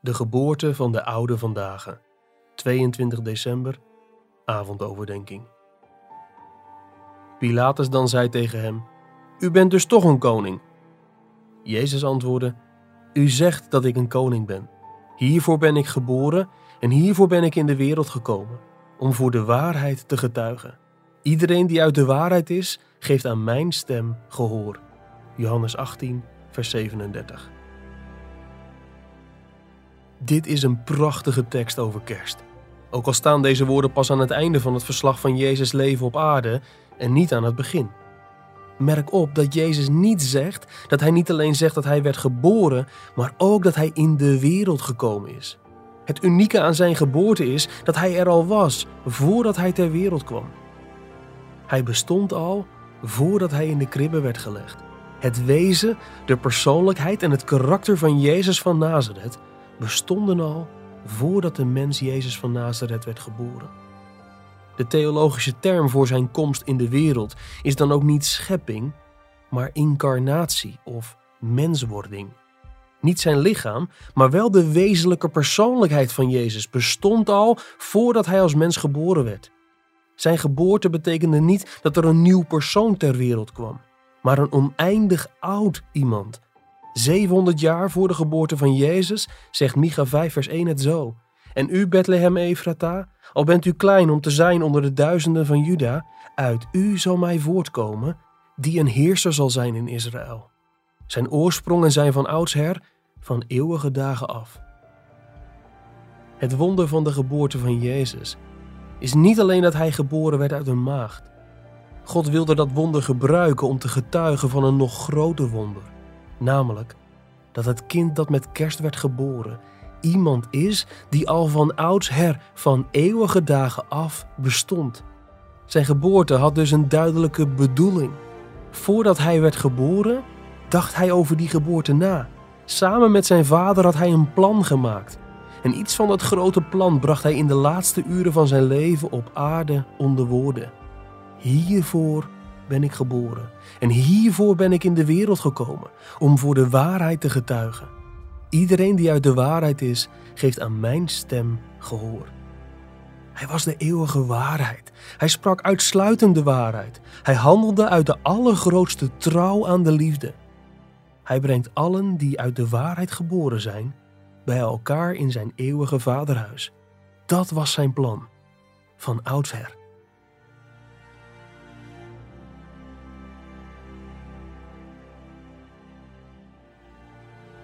De geboorte van de oude vandaag. 22 december, avondoverdenking. Pilatus dan zei tegen hem: U bent dus toch een koning? Jezus antwoordde: U zegt dat ik een koning ben. Hiervoor ben ik geboren en hiervoor ben ik in de wereld gekomen, om voor de waarheid te getuigen. Iedereen die uit de waarheid is, geeft aan mijn stem gehoor. Johannes 18, vers 37. Dit is een prachtige tekst over kerst. Ook al staan deze woorden pas aan het einde van het verslag van Jezus' leven op aarde en niet aan het begin. Merk op dat Jezus niet zegt dat hij niet alleen zegt dat hij werd geboren, maar ook dat hij in de wereld gekomen is. Het unieke aan zijn geboorte is dat hij er al was voordat hij ter wereld kwam. Hij bestond al voordat hij in de kribbe werd gelegd. Het wezen, de persoonlijkheid en het karakter van Jezus van Nazareth bestonden al voordat de mens Jezus van Nazareth werd geboren. De theologische term voor zijn komst in de wereld is dan ook niet schepping, maar incarnatie of menswording. Niet zijn lichaam, maar wel de wezenlijke persoonlijkheid van Jezus bestond al voordat hij als mens geboren werd. Zijn geboorte betekende niet dat er een nieuw persoon ter wereld kwam, maar een oneindig oud iemand 700 jaar voor de geboorte van Jezus zegt Micha 5 vers 1 het zo. En u, Bethlehem Efrata, al bent u klein om te zijn onder de duizenden van Juda, uit u zal mij voortkomen, die een heerser zal zijn in Israël. Zijn oorsprongen zijn van oudsher, van eeuwige dagen af. Het wonder van de geboorte van Jezus is niet alleen dat hij geboren werd uit een maagd. God wilde dat wonder gebruiken om te getuigen van een nog groter wonder. Namelijk dat het kind dat met kerst werd geboren iemand is die al van oudsher, van eeuwige dagen af, bestond. Zijn geboorte had dus een duidelijke bedoeling. Voordat hij werd geboren, dacht hij over die geboorte na. Samen met zijn vader had hij een plan gemaakt. En iets van dat grote plan bracht hij in de laatste uren van zijn leven op aarde onder woorden. Hiervoor ben ik geboren. En hiervoor ben ik in de wereld gekomen, om voor de waarheid te getuigen. Iedereen die uit de waarheid is, geeft aan mijn stem gehoor. Hij was de eeuwige waarheid. Hij sprak uitsluitend de waarheid. Hij handelde uit de allergrootste trouw aan de liefde. Hij brengt allen die uit de waarheid geboren zijn, bij elkaar in zijn eeuwige vaderhuis. Dat was zijn plan, van oudsher.